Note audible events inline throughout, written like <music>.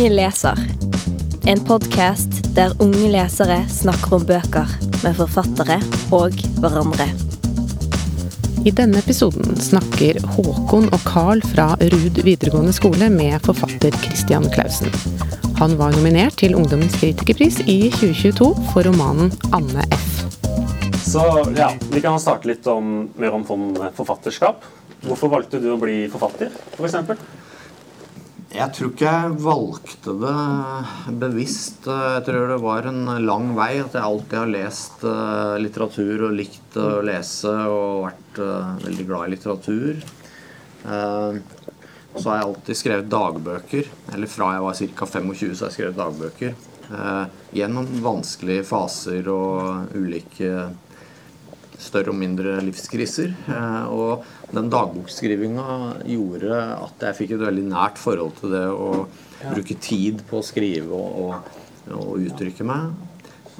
Unge leser. En podkast der unge lesere snakker om bøker med forfattere og hverandre. I denne episoden snakker Håkon og Carl fra Ruud videregående skole med forfatter Christian Clausen. Han var nominert til Ungdommens kritikerpris i 2022 for romanen 'Anne F'. Så ja, Vi kan starte litt om, mer om forfatterskap. Hvorfor valgte du å bli forfatter, f.eks.? Jeg tror ikke jeg valgte det bevisst. Jeg tror det var en lang vei. At jeg alltid har lest eh, litteratur og likt å lese og vært eh, veldig glad i litteratur. Eh, så har jeg alltid skrevet dagbøker. Eller fra jeg var ca. 25, så har jeg skrevet dagbøker. Gjennom vanskelige faser og ulike større og mindre livskriser. Og den dagbokskrivinga gjorde at jeg fikk et veldig nært forhold til det å bruke tid på å skrive og, og, og, uttrykke meg.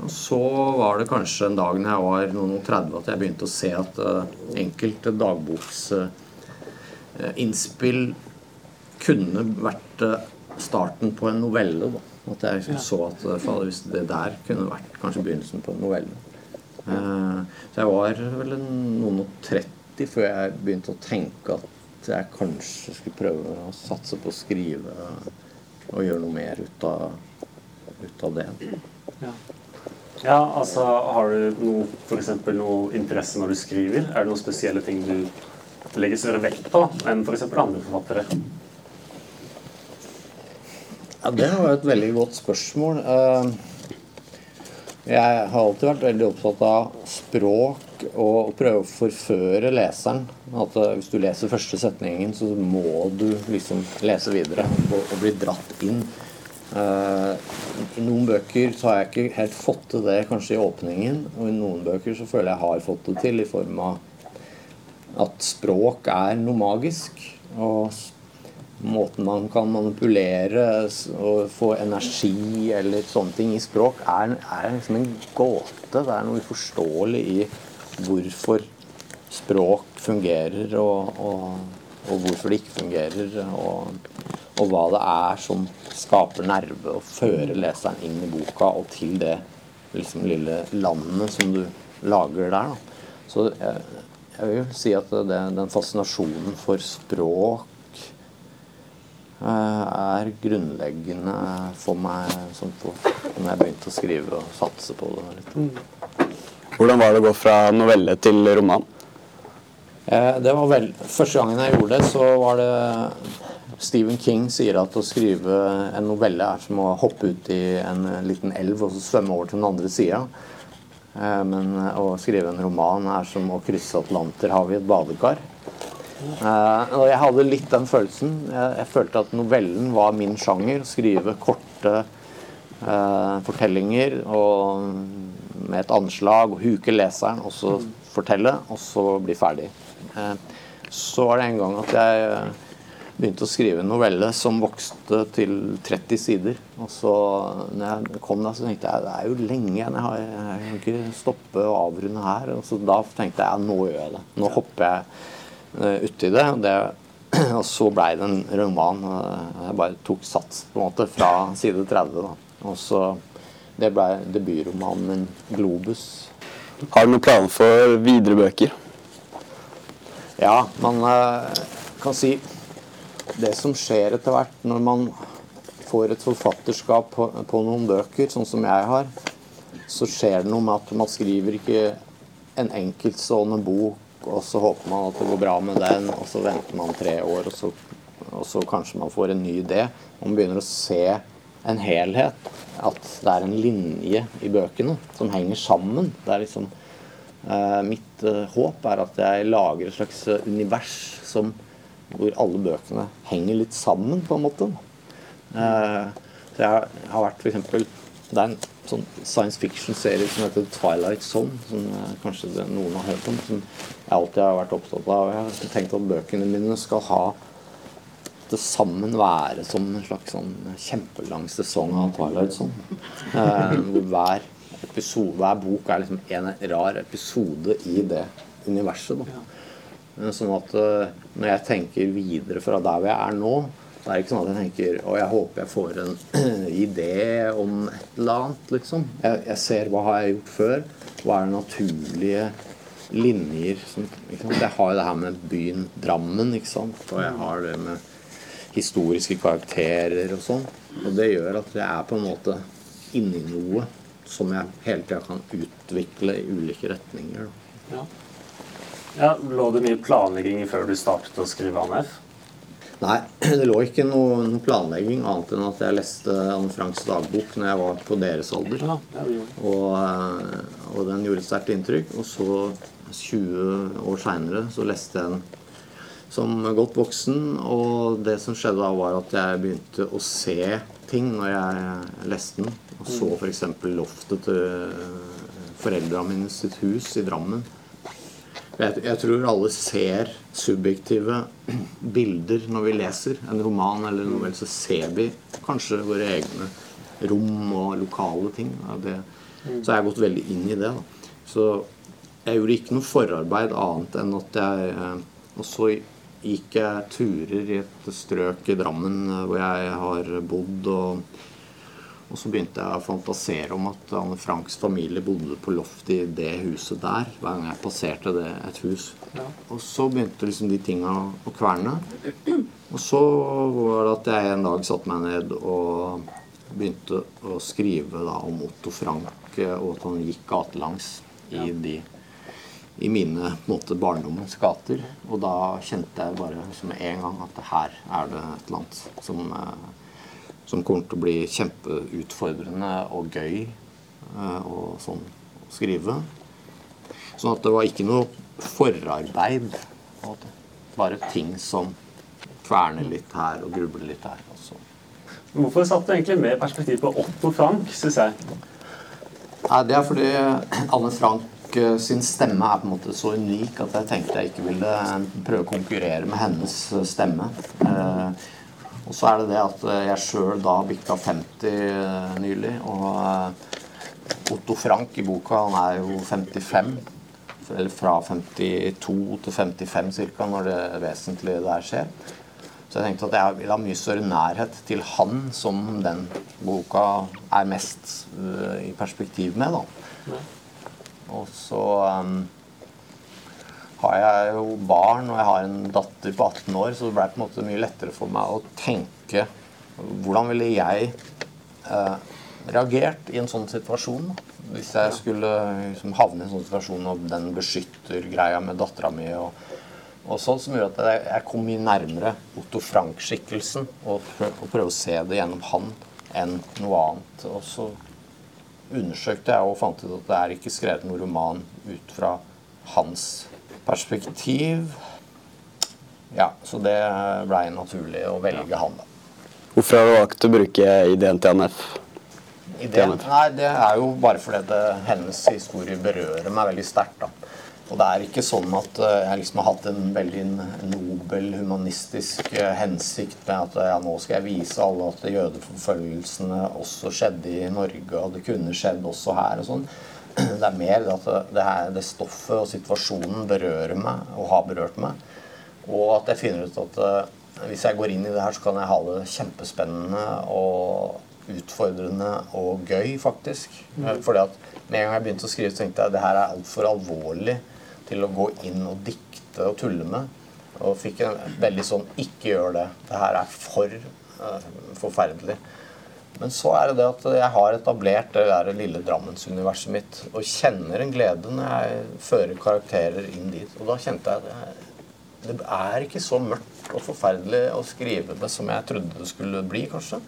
Og så var det kanskje en dag når jeg var noen og 30 at jeg begynte å se at uh, enkelte dagboksinnspill uh, kunne vært starten på en novelle. Da. At jeg liksom så at hvis det der kunne vært kanskje begynnelsen på en novelle. Så jeg var vel noen og 30 før jeg begynte å tenke at jeg kanskje skulle prøve å satse på å skrive og gjøre noe mer ut av, ut av det. Ja. ja. altså Har du noe, for noe interesse når du skriver? Er det noen spesielle ting du legger større vekt på enn f.eks. andre forfattere? Ja, Det var et veldig godt spørsmål. Eh, jeg har alltid vært veldig opptatt av språk og å prøve å forføre leseren. At eh, hvis du leser første setningen, så må du liksom lese videre og, og bli dratt inn. Uh, I noen bøker så har jeg ikke helt fått til det kanskje i åpningen. Og i noen bøker så føler jeg har fått det til i form av at språk er noe magisk. Og måten man kan manipulere og få energi eller sånne ting i språk, er, er liksom en gåte. Det er noe uforståelig i hvorfor språk fungerer, og, og, og hvorfor det ikke fungerer. Og, og, hva det er som skaper nerve og fører leseren inn i boka og til det liksom, lille landet som du lager der. Da. Så jeg, jeg, vil si at det, den fascinasjonen for språk er grunnleggende for meg sånn på, når jeg begynte å skrive og satse på det. litt. Mm. Hvordan var det å gå fra novelle til roman? Eh, det var vel, Første gangen jeg gjorde det, så var det Stephen King sier at å skrive en novelle er som å hoppe ut i en liten elv og så svømme over til den andre sida. Eh, men å skrive en roman er som å krysse Atlanterhavet i et badekar. Eh, og jeg hadde litt den følelsen. Jeg, følte at novellen var min sjanger. Skrive korte fortellinger og med et anslag og huke leseren, og så fortelle, og så bli ferdig. Eh, så var det en gang at jeg eh, begynte å skrive en novelle som vokste til 30 sider. Og så når jeg kom da, så tenkte jeg det er jo lenge igjen. Jeg, jeg kan ikke stoppe og avrunde her. Og så da tenkte jeg ja, nå gjør jeg det. Nå hopper jeg uti det. Det, <clears throat> og så blei det en roman. Jeg bare tok sats på en måte fra side 30. Da. Og så det ble debutromanen 'Globus'. Har du noen planer for videre bøker? Ja, man eh, kan si Det som skjer etter hvert når man får et forfatterskap på, på noen bøker, sånn som jeg har, så skjer det noe med at man skriver ikke en enkeltstående bok, og så håper man at det går bra med den, og så venter man tre år, og så, og så kanskje man får en ny idé. Man begynner å se en helhet. At det er en linje i bøkene som henger sammen. Det er liksom eh, Mitt eh, håp er at jeg lager et slags uh, univers som, hvor alle bøkene henger litt sammen, på en måte. så jeg, har vært eksempel, Det er en sånn science fiction-serie som heter Twilight Zone, som kanskje noen har hørt om. Som jeg alltid har vært opptatt av. Jeg har tenkt at bøkene mine skal ha det sammen være som en slags sånn kjempelang sesong av Twilight Zone. Eh, hver, episode, hver bok er liksom en rar episode i det universet. Da. Eh, sånn at eh, når jeg tenker videre fra der hvor jeg er nå, Det er ikke sånn at jeg tenker å, jeg håper jeg får en <clears throat> idé om et eller annet, liksom. Jeg, jeg ser hva har jeg gjort før. Hva er det naturlige linjer som, ikke sant? Jeg har jo det her med byen Drammen, ikke sant. Og jeg har det med historiske karakterer og sånn. Og det gjør at jeg er på en måte inni noe som jeg hele tida kan utvikle i ulike retninger. Ja. ja. Lå det mye planlegging før du startet å skrive ANF? Nei, <clears throat> det lå ikke noe, noe, planlegging annet enn at jeg leste Anne Franks dagbok når jeg var på deres alder. Og, eh, og, den gjorde et sterkt inntrykk. Og så, 20 år seinere, så leste jeg den som godt voksen. Og det som skjedde da, var at jeg begynte å se ting når jeg leste den. Og så f.eks. loftet til foreldra mine sitt hus i Drammen. Jeg, jeg, tror alle ser subjektive bilder når vi leser en roman eller en novelle. Så ser vi kanskje våre egne rom og lokale ting. Det, så jeg har gått veldig inn i det. Da. Så jeg gjorde ikke noe forarbeid annet enn at jeg eh, Og så gikk jeg turer i et strøk i Drammen eh, hvor jeg har bodd. Og, og, så begynte jeg å fantasere om at Anne Franks familie bodde på loftet i det huset der. Hver gang jeg passerte det, et hus. Ja. Og så begynte liksom de tinga å kverne. Og så var det at jeg en dag satte meg ned og begynte å skrive da, om Otto Frank, eh, og at han gikk gatelangs i de i mine måte, barndommens gater. Og da kjente jeg bare med en gang at her er det et eller annet som, eh, som kommer til å bli kjempeutfordrende og gøy å sånn skrive. Sånn at det var ikke noe forarbeid. Bare ting som kverner litt her og grubler litt her. Også. Hvorfor satte du egentlig mer perspektiv på Otto Frank, syns jeg? Nei, Det er fordi Anne Frank Eh, sin stemme er på en måte så unik at jeg tenkte jeg ikke ville eh, prøve å konkurrere med hennes eh, stemme. Og så er det det at jeg sjøl da bikka 50 nylig. Og Otto Frank i boka, han er jo 55. Eller fra 52 til 55 ca. når det vesentlige der skjer. Så jeg tenkte at jeg vil ha mye større nærhet til han som den boka er mest i perspektiv med. da. Og så har jeg jo barn, og jeg har en datter på 18 år, så det ble på en måte mye lettere for meg å tenke hvordan ville jeg eh, reagert i en sånn situasjon? Hvis jeg skulle liksom, havne i en sånn situasjon og den beskytter greia med dattera mi og, og sånn, som gjorde at jeg, jeg kom mye nærmere Otto Frank-skikkelsen og, og prøve å se det gjennom han enn noe annet. Og så undersøkte jeg og fant ut at det er ikke skrevet noen roman ut fra hans perspektiv. Ja, så det blei naturlig å velge han, da. Hvorfor har du valgt å bruke ideen til NF? Ideen? Nei, det er jo bare fordi det, hennes historie berører meg veldig sterkt. da. Og det er ikke sånn at eh, jeg liksom har hatt en veldig nobel humanistisk eh, hensikt med at ja, nå skal jeg vise alle at jødeforfølgelsene også skjedde i Norge, og det kunne skjedd også her og sånn. Det er mer at det, her, det stoffet og situasjonen berører meg og har berørt meg. Og at jeg finner ut at uh, hvis jeg går inn i det her, så kan jeg ha det kjempespennende og utfordrende og gøy, faktisk. Mm. Fordi at med en gang jeg begynte å skrive, så tenkte jeg at det her er altfor alvorlig til å gå inn og dikte og tulle med. Og fikk en veldig sånn Ikke gjør det. Det her er for uh, forferdelig. Men så er det det at jeg har etablert det der lille Drammensuniverset mitt. Og kjenner en glede når jeg fører karakterer inn dit. Og da kjente jeg at det, er ikke så mørkt og forferdelig å skrive det som jeg trodde det skulle bli, kanskje.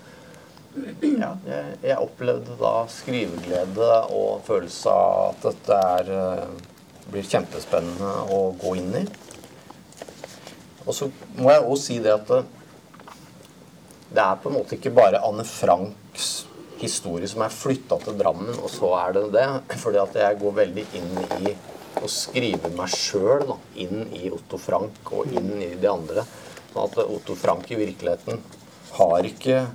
Ja, jeg, jeg opplevde da skriveglede og følelse av at dette er uh, blir kjempespennende å gå inn i. Og så må jeg òg si det at det, er på en måte ikke bare Anne Franks historie som er flytta til Drammen, og så er det det. Fordi at jeg går veldig inn i å skrive meg sjøl inn i Otto Frank og inn i de andre. Sånn at Otto Frank i virkeligheten har ikke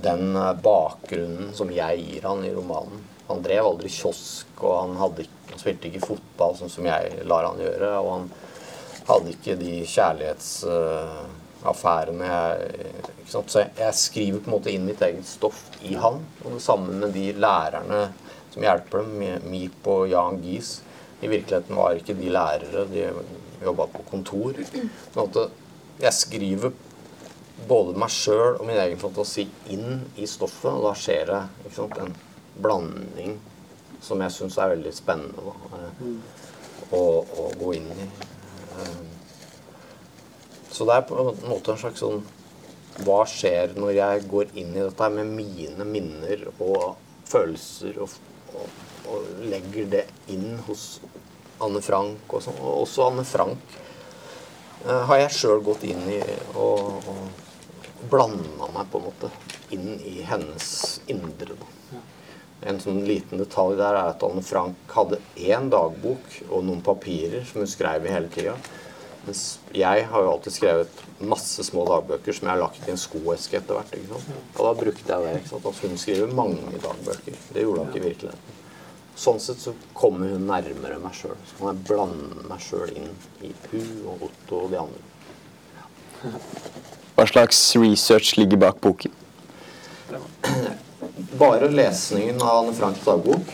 den bakgrunnen som jeg gir han i romanen. Han drev aldri kiosk, og han, hadde, han spilte ikke fotball sånn som jeg lar han gjøre. Og han hadde ikke de kjærlighets... Affærene? Så jeg, skriver på en måte inn mitt eget stoff i han. Og det samme med de lærerne som hjelper dem, Mip og Jan Gies. I virkeligheten var ikke de lærere, de jobba på kontor. Sånn jeg skriver både meg sjøl og min egen fantasi inn i stoffet, og da skjer det sant, en blanding som jeg syns er veldig spennende da, å, å, gå inn i. Så det er på en måte en slags sånn Hva skjer når jeg går inn i dette med mine minner og følelser, og, og, og legger det inn hos Anne Frank og sånn. Og også Anne Frank uh, har jeg sjøl gått inn i og, og blanda meg på en måte inn i hennes indre. da. En sånn liten detalj der er at Anne Frank hadde én dagbok og noen papirer som hun skrev i hele tida. Mens jeg har jo alltid skrevet masse små dagbøker som jeg har lagt i en skoeske etter hvert. ikke sant? Og da brukte jeg det. ikke sant? At hun skriver mange dagbøker. Det gjorde hun ikke i virkeligheten. Sånn sett så kommer hun nærmere meg sjøl. Så kan jeg blande meg sjøl inn i Pu og Otto og de andre. Hva slags research ligger bak boken? Bare lesningen av Anne Franks dagbok,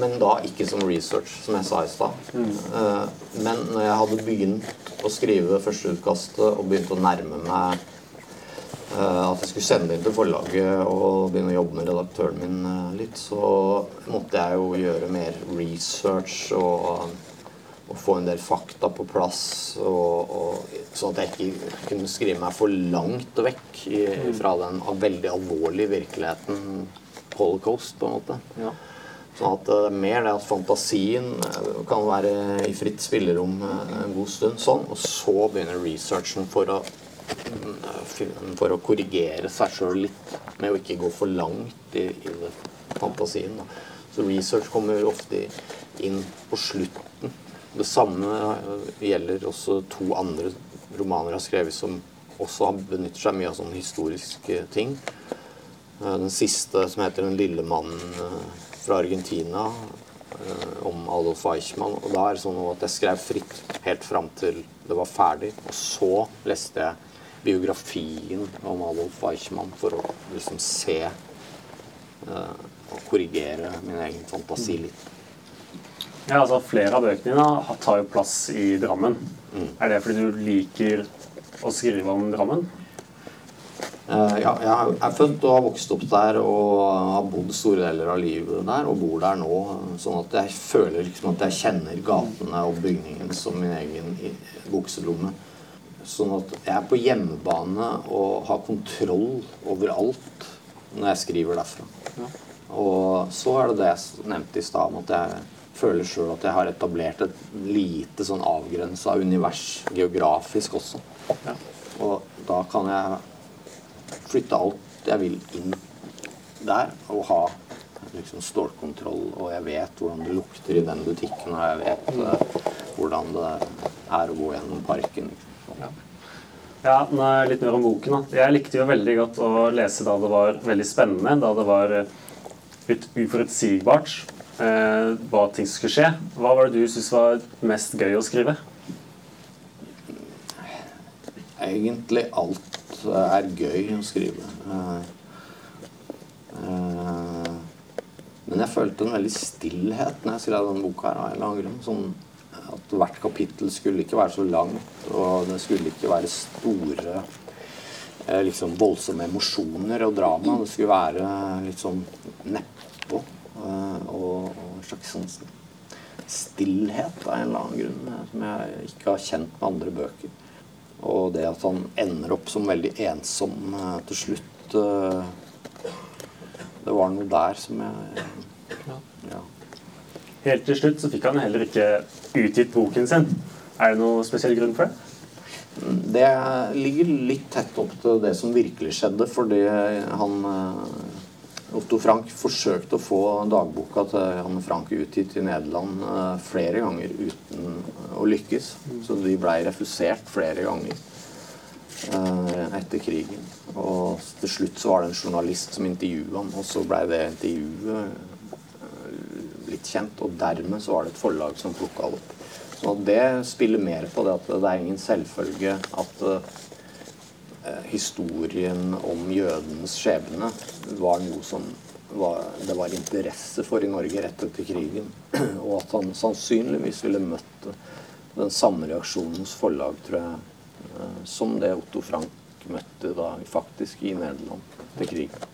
men da ikke som research, som jeg sa i stad. Eh, Men når jeg hadde begynt å skrive det første utkastet og begynte å nærme meg eh, at jeg skulle sende inn til forlaget og begynne å jobbe med redaktøren min eh, litt, så måtte jeg jo gjøre mer research og, og få en del fakta på plass. Og, og, sånn at jeg ikke kunne skrive meg for langt vekk i, fra den veldig alvorlige virkeligheten holocaust, på en måte. Ja. Sånn at det er mer det at fantasien eh, kan være i fritt spillerom eh, en god stund sånn, og så begynner researchen for å mm, for å korrigere seg sjøl litt, med å ikke gå for langt i, i det fantasien. Da. Så research kommer ofte inn på slutten. Det samme eh, gjelder også to andre romaner jeg har skrevet som også benytter seg mye av sånne historiske ting. Eh, Den siste som heter 'Den lille mannen eh, fra Argentina', eh, om Adolf Eichmann. Og da er det sånn at jeg skrev fritt helt fram til det var ferdig. Og så leste jeg biografien om Adolf Eichmann for å liksom se eh, og korrigere min egen fantasi litt. Ja, altså Flere av bøkene dine tar jo plass i Drammen. Er det fordi du liker å skrive om Drammen? Eh, ja, jeg er født og har vokst opp der og har bodd store deler av livet der og bor der nå. Sånn at jeg føler liksom at jeg kjenner gatene og bygningen som min egen bukselomme. Sånn at jeg er på hjemmebane og har kontroll over alt når jeg skriver derfra. Og så er det det jeg nevnte i stad, om at jeg føler sjøl at jeg har etablert et lite sånn avgrensa univers geografisk også. Ja. Og da kan jeg flytte alt jeg vil inn der, og ha liksom stålkontroll, og jeg vet hvordan det lukter i den butikken, og jeg vet uh, hvordan det er å gå gjennom parken. Liksom. Ja, nei, Litt mer om boken. da. Jeg likte jo veldig godt å lese da det var veldig spennende, da det var eh, litt uforutsigbart eh, hva ting skulle skje. Hva var det du syntes var mest gøy å skrive? Egentlig alt eh, er gøy å skrive. Eh, eh, Men jeg følte en veldig stillhet når jeg skrev denne boka. her, av en eller annen grunn. Sånn at hvert kapittel skulle ikke være så langt, og det skulle ikke være store eh, liksom voldsomme emosjoner og drama. Det skulle være litt sånn nedpå. Og, og en slags sånn stillhet av en eller annen grunn som jeg ikke har kjent med andre bøker. Og det at han ender opp som veldig ensom eh, til slutt eh, Det var noe der som jeg ja. Helt til slutt så fikk han heller ikke utgitt boken sin. Er det noe spesiell grunn for det? Det ligger litt tett opp til det som virkelig skjedde, fordi han eh, Otto Frank forsøkte å få dagboka til Anne Frank utgitt i Nederland eh, flere ganger uten å lykkes. Så de blei refusert flere ganger eh, etter krigen. Og til slutt så var det en journalist som intervjua ham, og så blei det intervjuet blitt litt kjent, og dermed så var det et forlag som plukka opp. Så det spiller mer på det at det er ingen selvfølge at eh, eh, historien om jødenes skjebne var noe som var, det var interesse for i Norge rett etter krigen. <clears throat> Og at han sannsynligvis ville møtt den samme reaksjonen hos forlag, tror jeg, eh, som det Otto Frank møtte da faktisk i Nederland til krigen.